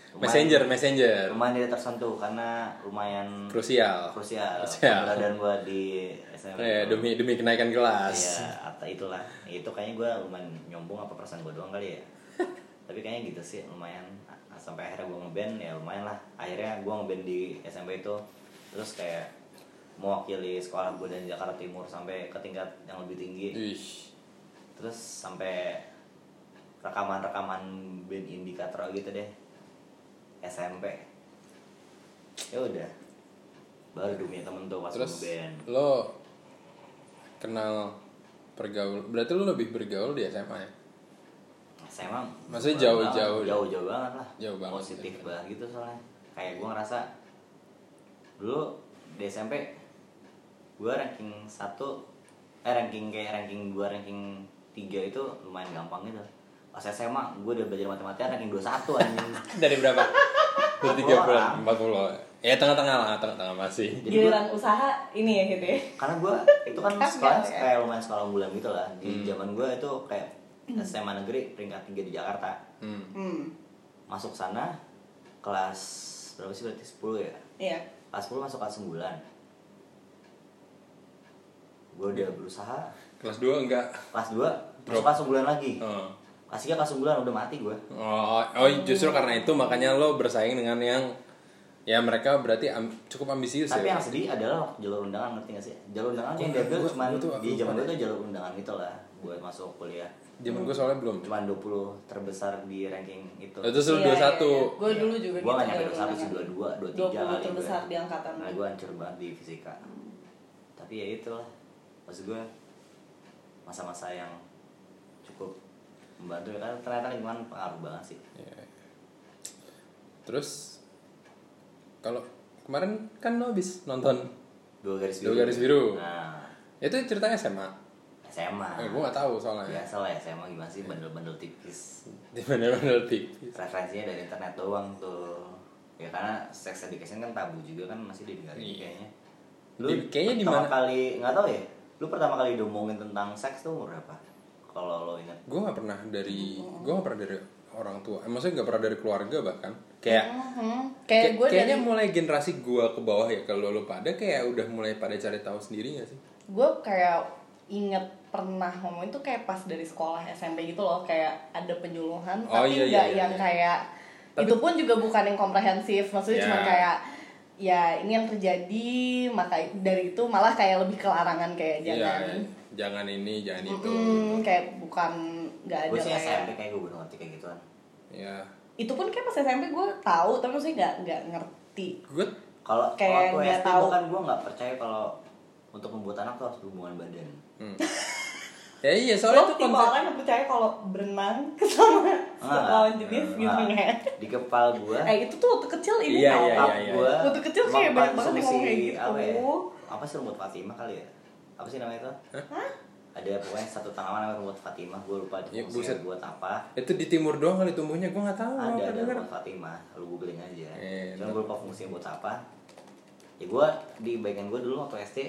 Lumayan- Messenger, messenger. lumayan tidak tersentuh karena lumayan Krusial. krusial Krusial. keberadaan gua di SMP Ya, demi demi kenaikan kelas. Iya, atau itulah. Itu kayaknya gue lumayan nyombong apa perasaan gue doang kali ya. Tapi kayaknya gitu sih, lumayan. Sampai akhirnya gue ngeband ya lumayan lah. Akhirnya gue ngeband di SMP itu. Terus kayak mewakili sekolah gue dari Jakarta Timur sampai ke tingkat yang lebih tinggi. Ih. Terus sampai rekaman-rekaman band indikator gitu deh. SMP. Ya udah. Baru dunia temen tuh pas Terus ngeband. lo kenal pergaul berarti lo lebih bergaul di SMA ya? Saya emang Maksudnya jauh-jauh ya? jauh-jauh banget lah Jauh banget positif ya. banget gitu soalnya kayak gue ngerasa dulu di SMP gue ranking satu eh ranking kayak ranking 2 ranking 3 itu lumayan gampang gitu pas SMA gue udah belajar matematika ranking 21 anjing Dari berapa? Dari 40 orang. 30, 40. Ya tengah-tengah lah, tengah-tengah masih. Giliran usaha ini ya gitu ya. karena gue itu kan Kan sekolah ya? kayak lumayan sekolah unggulan gitu lah di Hmm. zaman gue itu kayak SMA negeri peringkat 3 di Jakarta Hmm. Hmm. masuk sana kelas berapa sih berarti 10 ya Iya. kelas 10 masuk kelas 9 gue udah berusaha Kelas 2 enggak. kelas 2 Drop. masuk kelas 9 lagi Oh. kelas 3 kelas 9 udah mati gue Oh, oh justru karena itu makanya lo bersaing dengan yang ya mereka berarti am- cukup ambisius tapi ya. yang sedih adalah jalur undangan ngerti gak sih jalur undangan yang diambil Gua- cuma di zaman tuh jalur undangan gitu lah buat masuk kuliah Zaman gue soalnya belum. cuma 20 terbesar di ranking itu Itu suruh Iya, 21. iya, iya. Gue dulu juga gue gak nyampe jalur 21 sih undangan. 22 23 20 kali terbesar gue di angkatan. nah gue hancur banget di fisika tapi ya itulah maksud gue masa-masa yang cukup membantu ya kan ternyata lingkungan pengaruh banget sih Iya. Terus kalau kemarin kan lo habis nonton dua garis Dua biru Garis Biru. nah itu ceritanya SMA. SMA Eh, gue gak tahu soalnya. biasa lah ya SMA gimana sih bandel-bandel tipis Di mana-mana tipis. referensinya dari internet doang tuh ya karena sex education kan tabu juga kan masih di negara ini Iya. kayaknya Di- kayaknya di pertama mana- kali nggak tahu ya lu pertama kali diomongin tentang seks tuh umur berapa kalau lo ingat Gue gak pernah dari gue gak pernah dari orang tua. Eh, maksudnya gak pernah dari keluarga bahkan. Kayak Mhm. kayak kayak gue kayaknya dari mulai generasi gue ke bawah ya kalau lo pada kayak udah mulai pada cari tahu sendiri gak sih? gue kayak inget pernah ngomong itu kayak pas dari sekolah SMP gitu loh kayak ada penyuluhan Oh, tapi iya, iya, nggak iya, yang iya. kayak Tapi- itu pun juga bukan yang komprehensif maksudnya Ya. cuma kayak ya ini yang terjadi maka dari itu malah kayak lebih ke larangan kayak Iya, jangan jangan ini, jangan itu. Mm, kayak bukan nggak ada gue sih kayak SMP kayak gue belum ngerti kayak gituan Ya, itu pun kayak pas SMP gue tahu tapi maksudnya nggak nggak ngerti gue kalau Kayak SD tahu. bahkan gue nggak percaya kalau untuk membuat anak tuh harus berhubungan badan ya iya soalnya itu konsep orang yang percaya kalau berenang sama Enggak, lawan jenis enggak. gitu nggak di kepala gue eh itu tuh waktu kecil ini Iya, iya, Kak. iya, gue Waktu kecil kayak banyak banget yang ngomong kayak gitu. apa ya? Apa sih rumput Fatimah kali ya? Apa sih namanya itu? Ada pokoknya satu tanaman namanya rumput Fatimah gue lupa Ya, buset. buat apa. Itu di timur doang kali tumbuhnya gue nggak tahu ada ada rumput Fatimah lu googling aja. Eh, cuma gue lupa fungsinya buat apa. Ya gue di bagian gue dulu waktu SD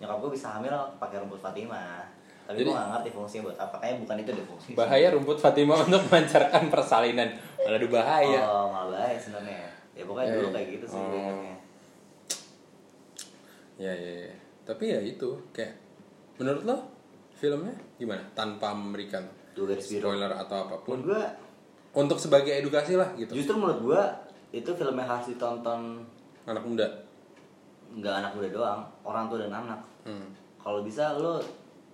nyokap gue bisa hamil pakai rumput Fatimah. Tapi Jadi- gue gak ngerti fungsinya buat apa kayaknya bukan itu deh fungsi bahaya rumput Fatimah untuk melancarkan persalinan. Malah bahaya. Oh malah bahaya sebenarnya. Ya pokoknya Eh, dulu kayak gitu sih oh. ingatnya ya ya ya tapi ya itu kayak menurut lo filmnya gimana? Tanpa memberikan spoiler atau apa pun. Menurut gue untuk sebagai edukasi lah gitu. Justru menurut gue itu film yang harus ditonton anak muda nggak anak muda doang orang tua dan anak. Hmm. kalau bisa lo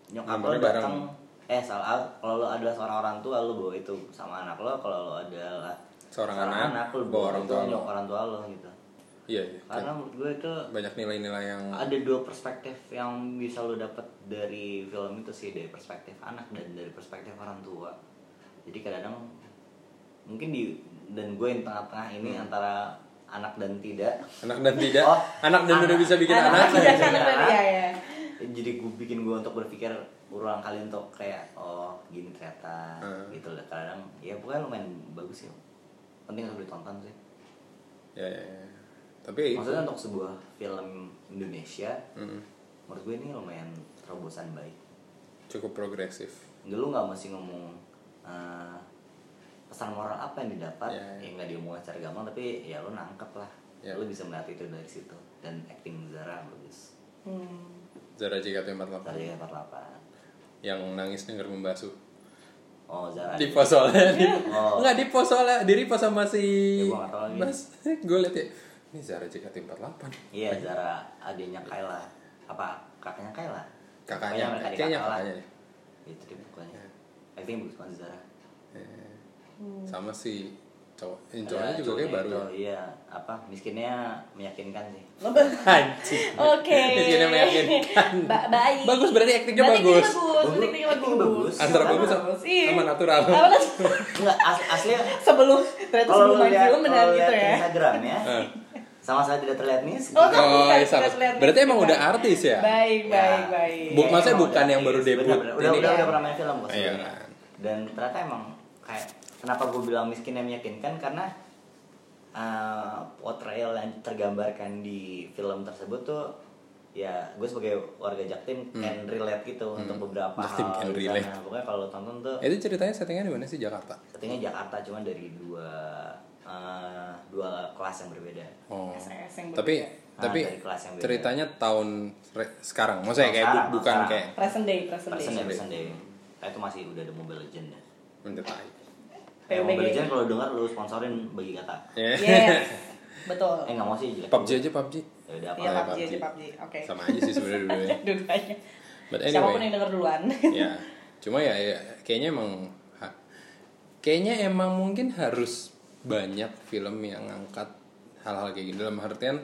nyokap lo datang eh salah kalau lo adalah seorang orang tua lo bawa itu sama anak lo. Kalau lo adalah Seorang anak, lo bawa orang tua lo. nyok orang tua lo gitu. Iya iya. Karena menurut gue itu banyak nilai-nilai yang ada dua perspektif yang bisa lo dapat dari film itu sih dari perspektif anak dan dari perspektif orang tua. Jadi kadang-kadang mungkin di dan gue yang tengah-tengah ini Hmm. antara anak dan tidak anak dan tidak Oh, anak dan udah anak. bisa bikin Anak anak, tidak Anak. kan berarti ya ya jadi gue bikin gue untuk berpikir berulang kali untuk kayak oh gini ternyata Hmm. gitu lah kadang ya pokoknya lumayan bagus ya penting untuk ditonton sih ya, ya, ya. tapi ya itu. maksudnya untuk sebuah film Indonesia Mm, menurut gue ini lumayan terobosan baik cukup progresif dulu nggak mesti ngomong eh, pesan moral apa yang didapat Ya, ya. ya nggak diomongin secara gampang tapi ya lo nangkep lah. Ya. lo bisa melihat itu dari situ. Dan acting Zara bagus. Hmm. Zara JKT48 dari 48 yang nangis denger membasuh. Oh Zara di pos soalnya. Di, Oh. nggak di pos soalnya. Diri pos sama si Ya, gua. Mas. Gue liat ya ini Zara JKT48 Iya Zara adiknya Kayla. Apa kakaknya Kayla? Kakaknya kayaknya kakaknya. Deh. itu dia pokoknya. Acting bagus banget Zara. Eh, sama si cowok yang Ada cowoknya juga kayak baru itu, ya iya apa miskinnya meyakinkan sih anjing Oke. Miskinnya meyakinkan. Ba- baik. Bagus, berarti actingnya Berarti bagus. actingnya bagus. Bagus. Actingnya bagus. bagus. antara bagus sama, Iya. sama natural Apa kan? enggak as aslinya Sebelum ternyata kalau sebelum main lihat film kalau gitu ya. Instagramnya Eh. sama saya tidak terlihat nih Oh, oh bukan, iya, sama. bukan lihat- berarti emang udah artis ya Baik, Ya. baik, baik. Bu- maksudnya bukan udah yang baru debut Bener, bener. udah, udah, kan? udah pernah main film kok Iya sebelumnya. kan. dan ternyata emang kayak kenapa gue bilang miskin yang meyakinkan karena uh, portrayal yang tergambarkan di film tersebut tuh ya gue sebagai warga Jaktim can relate gitu untuk beberapa Hmm. Jaktim hal can relate. sana. pokoknya kalau lo tonton tuh itu ceritanya settingnya di mana sih Jakarta settingnya Jakarta cuma dari dua uh, dua kelas yang berbeda oh SS yang tapi Ah, tapi dari kelas yang beda. ceritanya tahun re- sekarang maksudnya kayak bu- sekarang, bukan sekarang. kayak Present day, present day. Present day, present day. Nah, itu masih udah ada Mobile Legend ya. mendetai PUBG. Mobile Legend kalau dengar lu sponsorin bagi kata. ya Yes. Betul. Eh nggak mau sih jelek. PUBG aja PUBG Ya udah apa? Iya, Oh, PUBG PUBG. aja PUBG. Oke. sama aja sih sebenarnya dua-duanya Dua-duanya. but Siapa pun anyway yang denger duluan. ya cuma ya, ya kayaknya emang ha- kayaknya emang mungkin harus banyak film yang ngangkat hal-hal kayak gini dalam artian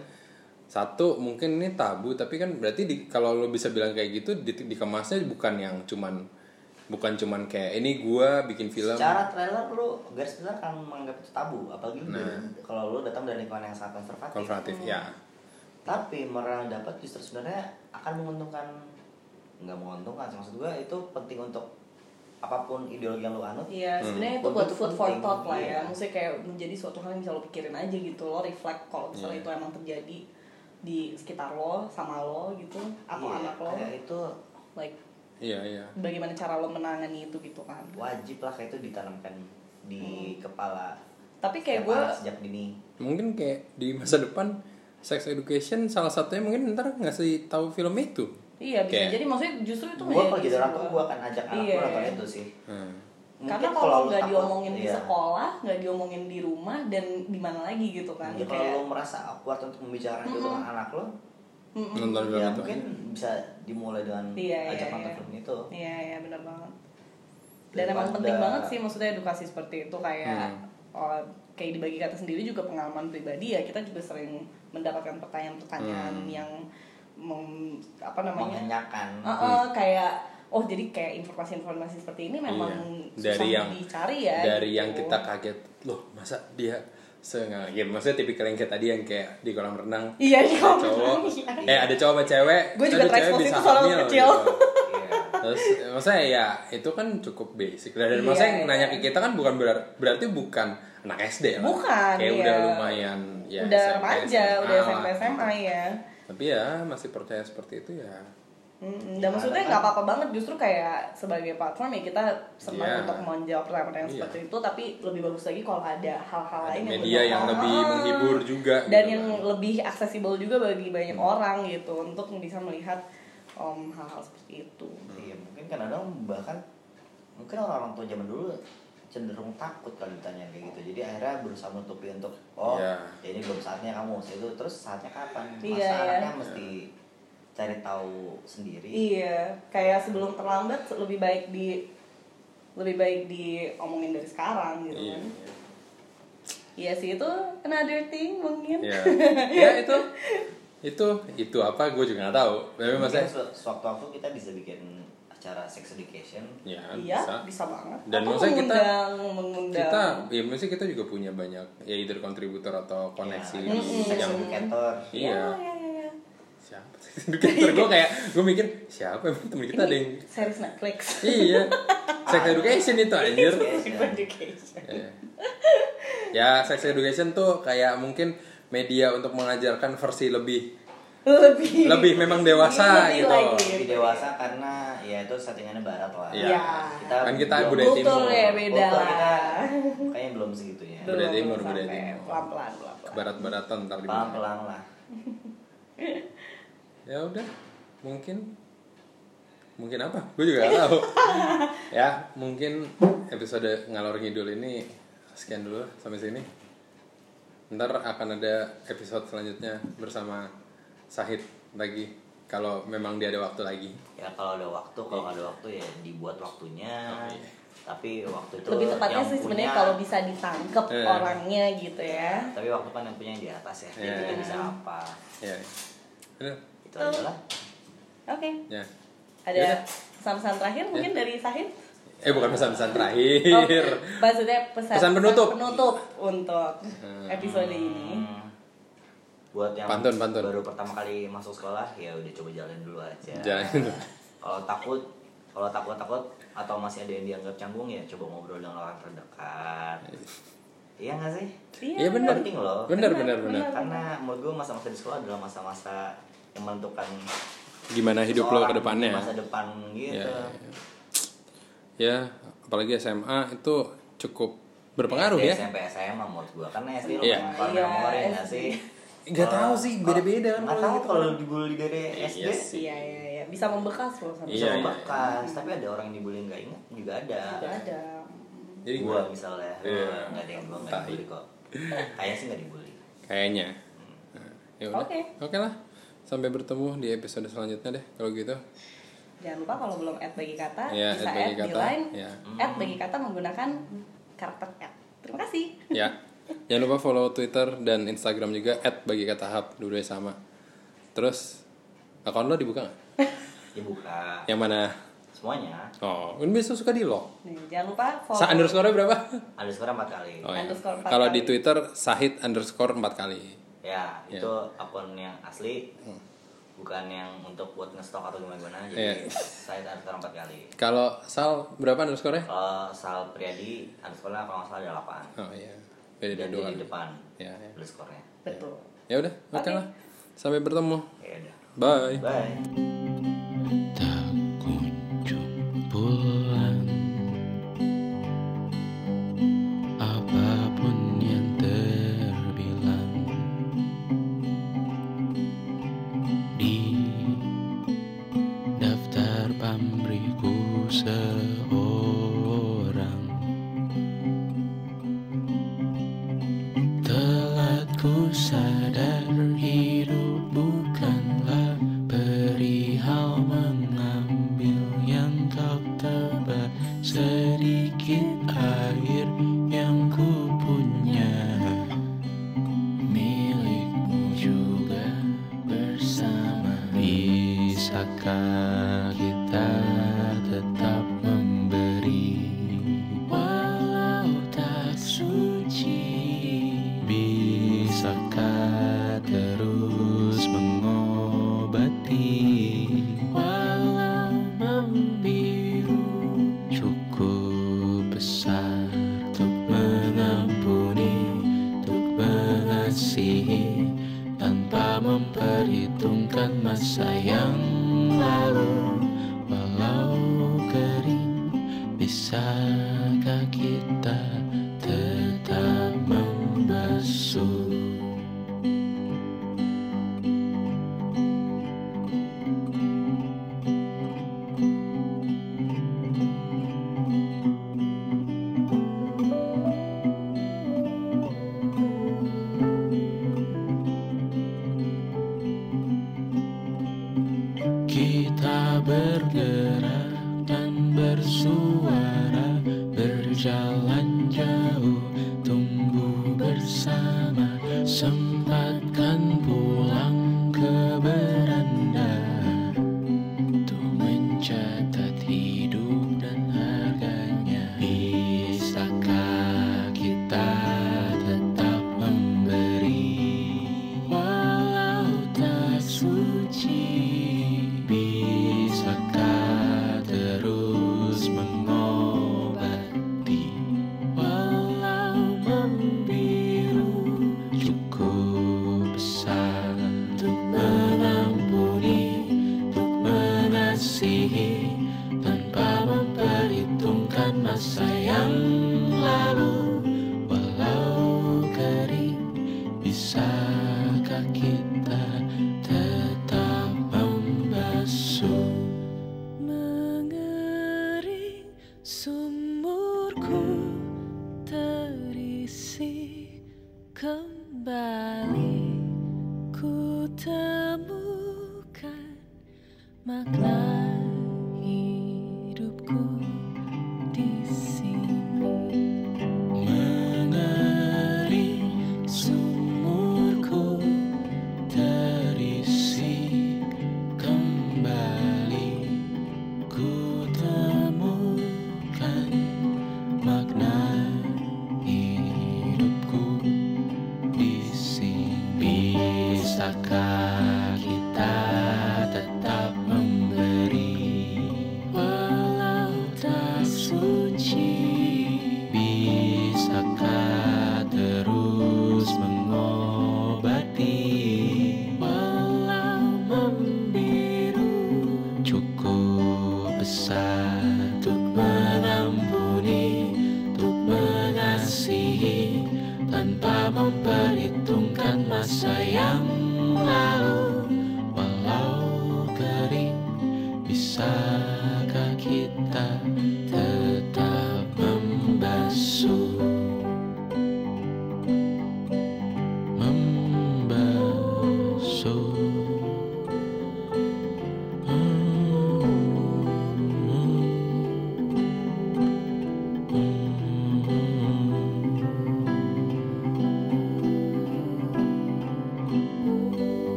satu mungkin ini tabu tapi kan berarti di, kalau lo bisa bilang kayak gitu di, dikemasnya bukan yang cuman bukan cuman kayak ini gua bikin film Secara trailer lu garis besar kan menganggap itu tabu, apalagi Nah. kalau lu datang dari lingkungan yang sangat konservatif. konfrontatif ya Tapi merang dapat justru sebenarnya akan menguntungkan nggak menguntungkan sih maksud gua itu penting untuk apa pun ideologi yang lu anut. Iya, Hmm. sebenarnya itu Buat food for thought lah ya. iya. Maksudnya kayak menjadi suatu hal yang bisa lo pikirin aja gitu. Lo reflect kalau misalnya Iya. itu emang terjadi di sekitar lo, sama lo gitu, atau Iya, anak lo. kayak itu Like iya iya bagaimana cara lo menangani itu gitu kan. wajib lah kayak itu ditanamkan di kepala. Tapi kayak gue sejak dini. mungkin kayak di masa depan sex education salah satunya mungkin ntar ngasih tahu film itu iya bisa Kayak- jadi maksudnya justru itu Gua kalau jadi orang tua gua akan ajak anak Iya. gua nonton itu sih. Hmm. Karena Mungkin kalau lu nggak diomongin di iya. sekolah, nggak diomongin di rumah dan di mana lagi gitu kan. Ya, kalau kayak lo merasa awkward untuk membicarakan itu dengan anak lo, Mm-mm. nonton film ya itu mungkin bisa dimulai dengan Iya, ajak iya, nonton iya. film itu. Iya, iya benar banget. Dan emang Daripada- penting banget sih maksudnya edukasi seperti itu kayak Hmm. oh, kayak di bagi kata sendiri juga pengalaman pribadi ya kita juga sering mendapatkan pertanyaan-pertanyaan Hmm. yang mem- apa namanya? Menghenyakan. Uh, uh, kayak oh jadi kayak informasi-informasi seperti ini memang Iya. susah dari yang dicari ya. dari gitu. yang kita kaget loh masa dia sengaja ya, maksudnya tipikal yang kayak tadi yang kayak di kolam renang Iya, di ada kolam cowok renang, iya. eh ada cowok sama cewek Gue juga ada cewek bisa itu hamil, kecil. gitu. Iya. terus maksudnya ya itu kan cukup basic dan Iya, maksudnya yang iya. nanya ke kita kan bukan berar- berarti bukan anak SD lah Bukan, kayak iya. udah lumayan ya udah SMP, remaja, SMA udah. SMP SMA ya. tapi ya masih percaya seperti itu ya Mm, Dan Gimana maksudnya kan? nggak apa-apa banget justru kayak sebagai platform ya kita senang Iya. untuk menjawab pertanyaan yang Iya. seperti itu tapi lebih bagus lagi kalau ada hal-hal lain yang media yang benar- lebih menghibur juga dan gitu yang kan. lebih aksesibel juga bagi banyak Hmm. orang gitu untuk bisa melihat um, hal-hal seperti itu. Iya, mungkin kadang-kadang bahkan mungkin orang-orang tua zaman dulu cenderung takut kalau ditanya kayak gitu. Jadi akhirnya berusaha menutupi untuk oh, Iya. ya ini belum saatnya kamu itu terus saatnya kapan? Masa Iya, iya. anaknya mesti cari tahu sendiri. Iya, kayak sebelum terlambat lebih baik di lebih baik diomongin dari sekarang gitu Iya. kan. Iya sih itu another thing mungkin. ya ya itu itu itu apa gue juga nggak tahu tapi maksudnya su- sewaktu-waktu kita bisa bikin acara sex education. ya Iya, bisa bisa, banget. Dan Atau maksudnya kita- mengundang, kita ya maksudnya kita juga punya banyak ya either kontributor atau koneksi Ya, di Mm-mm. sex yang educator. Iya, iya iya, iya, iya. siapa sih educator gue kayak gue mikir siapa emang temen kita ada yang Ini series Netflix. iya sex education itu anjir Sex education. ya. ya sex education tuh kayak mungkin media untuk mengajarkan versi lebih Lebih lebih memang dewasa Lebih gitu lagi. Lebih dewasa karena ya itu settingannya barat lah. Iya. Iya. Kan kita belum- budaya timur. Kultur ya beda Kultur kita lah. kayaknya belum segitunya. Belum Budaya timur, budaya timur. Pelan-pelan, pelan-pelan. barat-baratan ntar di Pelan-pelan lah. ya udah mungkin mungkin apa gue juga gak tahu ya mungkin episode ngalor ngidul ini sekian dulu sampai sini ntar akan ada episode selanjutnya bersama Sahid lagi kalau memang dia ada waktu lagi Ya kalau ada waktu, kalau nggak ada waktu ya dibuat waktunya. Oh, iya. Tapi waktu itu Lebih tepatnya yang sih sebenarnya punya- kalau bisa ditangkep Eh. orangnya gitu ya. Tapi waktu kan yang punya yang di atas ya. Jadi Iya. kita bisa apa? ya udah Itu aja lah. Oke. ya Ada Yaudah. pesan-pesan terakhir mungkin dari Sahid? eh bukan pesan-pesan Oh, terakhir maksudnya pesan, Pesan penutup. penutup untuk Hmm. episode ini. Buat yang Pantun, pantun. baru pertama kali masuk sekolah ya udah coba jalan dulu aja. Jalan. Kalau takut, kalau takut takut atau masih ada yang dianggap canggung ya coba ngobrol dengan orang terdekat. Iya nggak sih? Iya benar. Penting loh. Benar benar. benar. Karena menurut gue masa-masa di sekolah adalah masa-masa yang menentukan Gimana hidup lo ke depannya? Masa depan gitu. Ya, ya, ya. Ya, apalagi SMA itu cukup berpengaruh SD, ya. SMP SMA menurut gue karena SD lo Iya. kan paling Iya, memori nggak SD. sih? Nggak Kalau- tahu sih, beda-beda kan kalau tahu gitu. kalau dibully dari SD Iya sih. Iya iya iya bisa membekas loh sampai bisa Iya, iya. membekas, tapi ada orang yang dibully nggak ingat juga ada. juga ada. Jadi gua gua misalnya, Iya. nggak ada yang gua nggak Tai. dibully kok. Kayaknya sih nggak dibully. kayaknya. Nah, ya udah. Oke. Oke lah sampai bertemu di episode selanjutnya deh kalau gitu. Jangan lupa kalau belum add bagi kata ya, bisa add, bagi add kata. di line ya. add bagi kata menggunakan karakter add. Terima kasih. Ya jangan lupa follow twitter dan instagram juga add bagi kata hub dulu ya sama. Terus akun lo dibuka nggak? Dibuka. Yang mana? Semuanya. Oh kan ini bisa suka di lo jangan lupa follow. Sa underscore berapa? Underscore empat kali. Oh, iya. underscore 4 kalau kali. di twitter sahid underscore empat kali. Ya, ya itu yeah. akun yang asli hmm. bukan yang untuk buat ngestok atau gimana gimana ya. jadi yeah. saya taruh empat kali. Kalau sal berapa underscore kalau sal priadi underscore kalau nggak salah ada delapan. Oh iya. Beda dua. di depan yeah, yeah. underscore-nya. Betul. Ya udah oke okay. lah. Sampai bertemu. Ya udah. Bye. Bye. mengasihi tanpa memperhitungkan masa yang